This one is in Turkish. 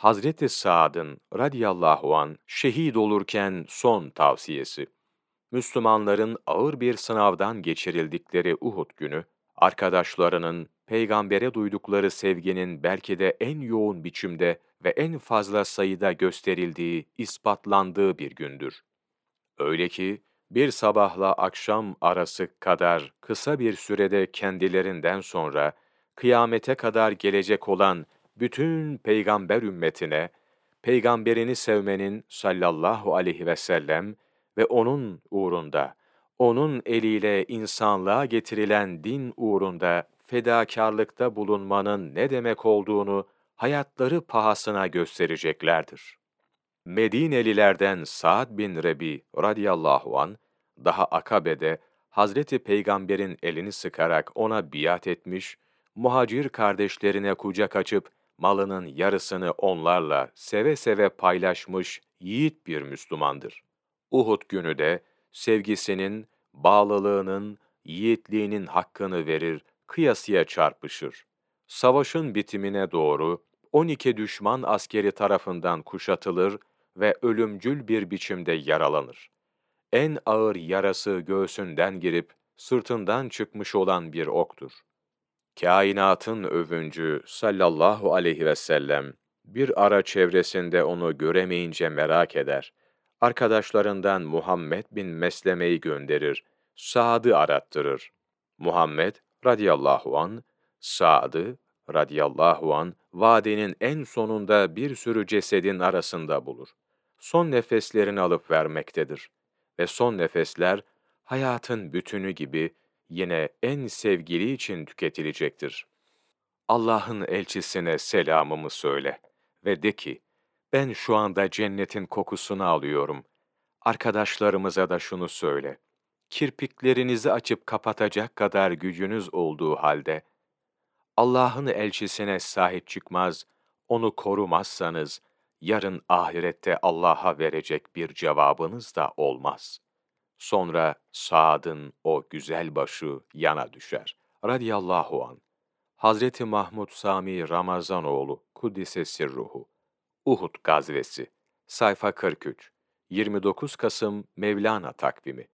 Hazreti Sa'd'ın radıyallahu an şehit olurken son tavsiyesi. Müslümanların ağır bir sınavdan geçirildikleri Uhud günü, arkadaşlarının peygambere duydukları sevginin belki de en yoğun biçimde ve en fazla sayıda gösterildiği, ispatlandığı bir gündür. Öyle ki, bir sabahla akşam arası kadar kısa bir sürede kendilerinden sonra, kıyamete kadar gelecek olan bütün peygamber ümmetine, peygamberini sevmenin sallallahu aleyhi ve sellem ve onun uğrunda, onun eliyle insanlığa getirilen din uğrunda fedakarlıkta bulunmanın ne demek olduğunu hayatları pahasına göstereceklerdir. Medinelilerden Sa'd bin Rebi radıyallahu an daha Akabe'de Hazreti Peygamber'in elini sıkarak ona biat etmiş, muhacir kardeşlerine kucak açıp malının yarısını onlarla seve seve paylaşmış yiğit bir Müslümandır. Uhud günü de sevgisinin, bağlılığının, yiğitliğinin hakkını verir, kıyasıya çarpışır. Savaşın bitimine doğru 12 düşman askeri tarafından kuşatılır ve ölümcül bir biçimde yaralanır. En ağır yarası göğsünden girip sırtından çıkmış olan bir oktur. Kainatın övüncü sallallahu aleyhi ve sellem bir ara çevresinde onu göremeyince merak eder. Arkadaşlarından Muhammed bin Mesleme'yi gönderir. Sa'd'ı arattırır. Muhammed radıyallahu an Sa'd'ı radıyallahu an vadenin en sonunda bir sürü cesedin arasında bulur. Son nefeslerini alıp vermektedir. Ve son nefesler hayatın bütünü gibi yine en sevgili için tüketilecektir. Allah'ın elçisine selamımı söyle ve de ki, ben şu anda cennetin kokusunu alıyorum. Arkadaşlarımıza da şunu söyle. Kirpiklerinizi açıp kapatacak kadar gücünüz olduğu halde, Allah'ın elçisine sahip çıkmaz, onu korumazsanız, yarın ahirette Allah'a verecek bir cevabınız da olmaz.'' Sonra Saad'ın o güzel başı yana düşer. Radiyallahu an. Hazreti Mahmud Sami Ramazanoğlu Kuddise Sirruhu. Uhud Gazvesi. Sayfa 43. 29 Kasım Mevlana takvimi.